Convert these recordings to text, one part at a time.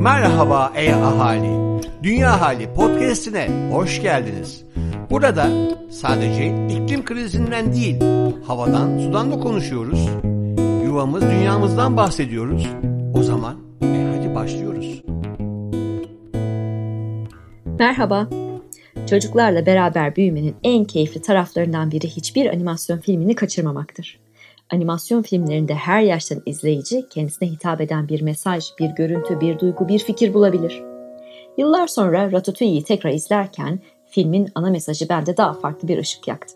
Merhaba ey ahali. Dünya Hali podcast'ine hoş geldiniz. Burada sadece iklim krizinden değil, havadan, sudan da konuşuyoruz. Yuvamız, dünyamızdan bahsediyoruz. O zaman e hadi başlıyoruz. Merhaba. Çocuklarla beraber büyümenin en keyifli taraflarından biri hiçbir animasyon filmini kaçırmamaktır. Animasyon filmlerinde her yaştan izleyici kendisine hitap eden bir mesaj, bir görüntü, bir duygu, bir fikir bulabilir. Yıllar sonra Ratatouille'yi tekrar izlerken filmin ana mesajı bende daha farklı bir ışık yaktı.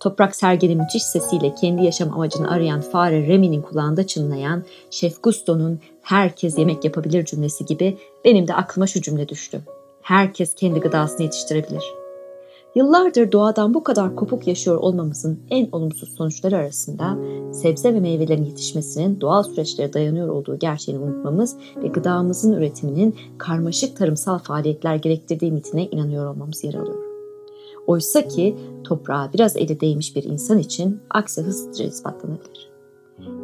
Toprak Sergen'in müthiş sesiyle kendi yaşam amacını arayan fare Remy'nin kulağında çınlayan Şef Gusto'nun herkes yemek yapabilir cümlesi gibi benim de aklıma şu cümle düştü. Herkes kendi gıdasını yetiştirebilir.'' Yıllardır doğadan bu kadar kopuk yaşıyor olmamızın en olumsuz sonuçları arasında sebze ve meyvelerin yetişmesinin doğal süreçlere dayanıyor olduğu gerçeğini unutmamız ve gıdamızın üretiminin karmaşık tarımsal faaliyetler gerektirdiği mitine inanıyor olmamız yer alıyor. Oysa ki toprağa biraz eli değmiş bir insan için aksi hızlıca ispatlanabilir.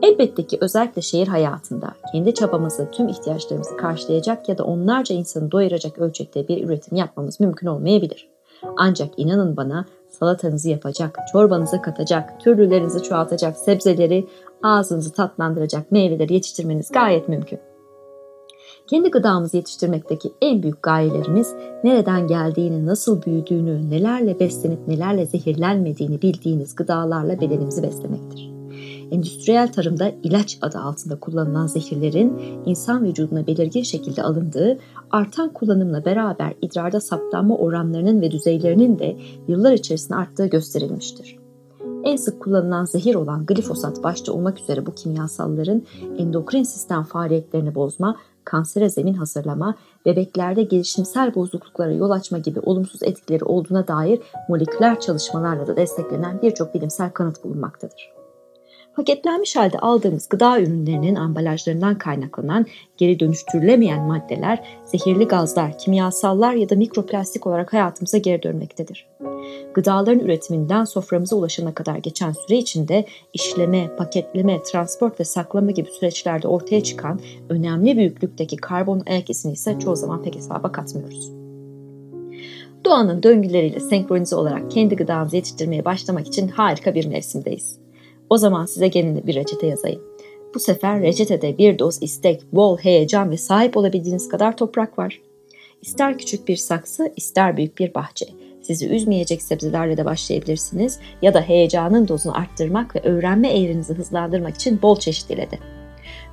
Elbette ki özellikle şehir hayatında kendi çabamızla tüm ihtiyaçlarımızı karşılayacak ya da onlarca insanı doyuracak ölçekte bir üretim yapmamız mümkün olmayabilir. Ancak inanın bana salatanızı yapacak, çorbanıza katacak, türlülerinizi çoğaltacak sebzeleri, ağzınızı tatlandıracak meyveleri yetiştirmeniz gayet mümkün. Kendi gıdamızı yetiştirmekteki en büyük gayelerimiz nereden geldiğini, nasıl büyüdüğünü, nelerle beslenip nelerle zehirlenmediğini bildiğiniz gıdalarla bedenimizi beslemektir endüstriyel tarımda ilaç adı altında kullanılan zehirlerin insan vücuduna belirgin şekilde alındığı, artan kullanımla beraber idrarda saptanma oranlarının ve düzeylerinin de yıllar içerisinde arttığı gösterilmiştir. En sık kullanılan zehir olan glifosat başta olmak üzere bu kimyasalların endokrin sistem faaliyetlerini bozma, kansere zemin hazırlama, bebeklerde gelişimsel bozukluklara yol açma gibi olumsuz etkileri olduğuna dair moleküler çalışmalarla da desteklenen birçok bilimsel kanıt bulunmaktadır. Paketlenmiş halde aldığımız gıda ürünlerinin ambalajlarından kaynaklanan geri dönüştürülemeyen maddeler, zehirli gazlar, kimyasallar ya da mikroplastik olarak hayatımıza geri dönmektedir. Gıdaların üretiminden soframıza ulaşana kadar geçen süre içinde işleme, paketleme, transport ve saklama gibi süreçlerde ortaya çıkan önemli büyüklükteki karbon ayak izini ise çoğu zaman pek hesaba katmıyoruz. Doğanın döngüleriyle senkronize olarak kendi gıdamızı yetiştirmeye başlamak için harika bir mevsimdeyiz. O zaman size gelin bir reçete yazayım. Bu sefer reçetede bir doz istek, bol heyecan ve sahip olabildiğiniz kadar toprak var. İster küçük bir saksı, ister büyük bir bahçe. Sizi üzmeyecek sebzelerle de başlayabilirsiniz ya da heyecanın dozunu arttırmak ve öğrenme eğrinizi hızlandırmak için bol çeşit ile de.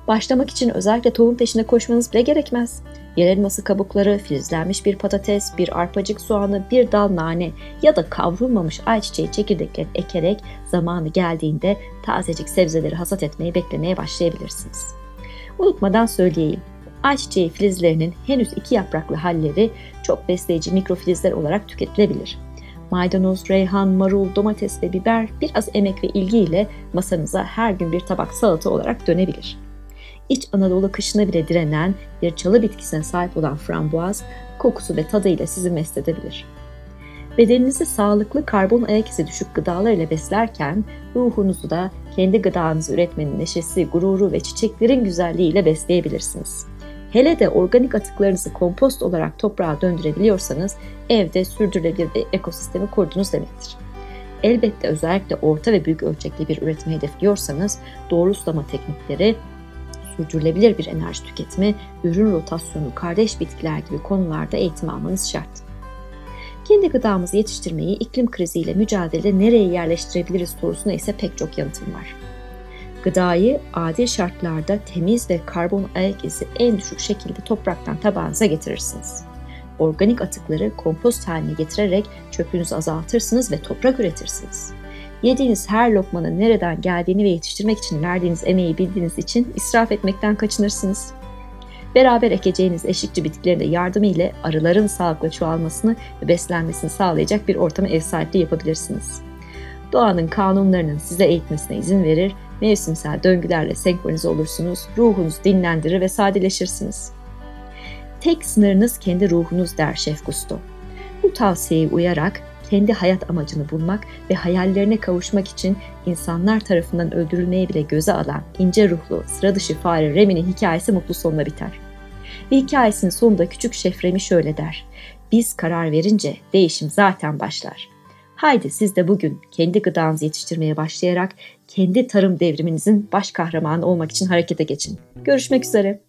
Başlamak için özellikle tohum peşinde koşmanız bile gerekmez. Yer elması kabukları, filizlenmiş bir patates, bir arpacık soğanı, bir dal nane ya da kavrulmamış ayçiçeği çekirdeklerini ekerek zamanı geldiğinde tazecik sebzeleri hasat etmeyi beklemeye başlayabilirsiniz. Unutmadan söyleyeyim. Ayçiçeği filizlerinin henüz iki yapraklı halleri çok besleyici mikrofilizler olarak tüketilebilir. Maydanoz, reyhan, marul, domates ve biber biraz emek ve ilgiyle masanıza her gün bir tabak salata olarak dönebilir. İç Anadolu kışına bile direnen bir çalı bitkisine sahip olan frambuaz, kokusu ve tadıyla sizi mest edebilir. Bedeninizi sağlıklı karbon ayak izi düşük gıdalar ile beslerken ruhunuzu da kendi gıdanızı üretmenin neşesi, gururu ve çiçeklerin güzelliğiyle besleyebilirsiniz. Hele de organik atıklarınızı kompost olarak toprağa döndürebiliyorsanız evde sürdürülebilir bir ekosistemi kurdunuz demektir. Elbette özellikle orta ve büyük ölçekli bir üretimi hedefliyorsanız doğru sulama teknikleri, sürdürülebilir bir enerji tüketimi, ürün rotasyonu, kardeş bitkiler gibi konularda eğitim almanız şart. Kendi gıdamızı yetiştirmeyi iklim kriziyle mücadelede nereye yerleştirebiliriz sorusuna ise pek çok yanıtım var. Gıdayı adil şartlarda temiz ve karbon ayak izi en düşük şekilde topraktan tabağınıza getirirsiniz. Organik atıkları kompost haline getirerek çöpünüzü azaltırsınız ve toprak üretirsiniz. Yediğiniz her lokmanın nereden geldiğini ve yetiştirmek için verdiğiniz emeği bildiğiniz için israf etmekten kaçınırsınız. Beraber ekeceğiniz eşlikçi bitkilerin de yardımı ile arıların sağlıklı çoğalmasını ve beslenmesini sağlayacak bir ortama ev sahipliği yapabilirsiniz. Doğanın kanunlarının size eğitmesine izin verir, mevsimsel döngülerle senkronize olursunuz, ruhunuz dinlendirir ve sadeleşirsiniz. Tek sınırınız kendi ruhunuz der Şef Gusto. Bu tavsiyeye uyarak kendi hayat amacını bulmak ve hayallerine kavuşmak için insanlar tarafından öldürülmeye bile göze alan ince ruhlu, sıra dışı fare Remy'nin hikayesi mutlu sonla biter. Ve hikayesinin sonunda küçük şef Remi şöyle der. Biz karar verince değişim zaten başlar. Haydi siz de bugün kendi gıdanızı yetiştirmeye başlayarak kendi tarım devriminizin baş kahramanı olmak için harekete geçin. Görüşmek üzere.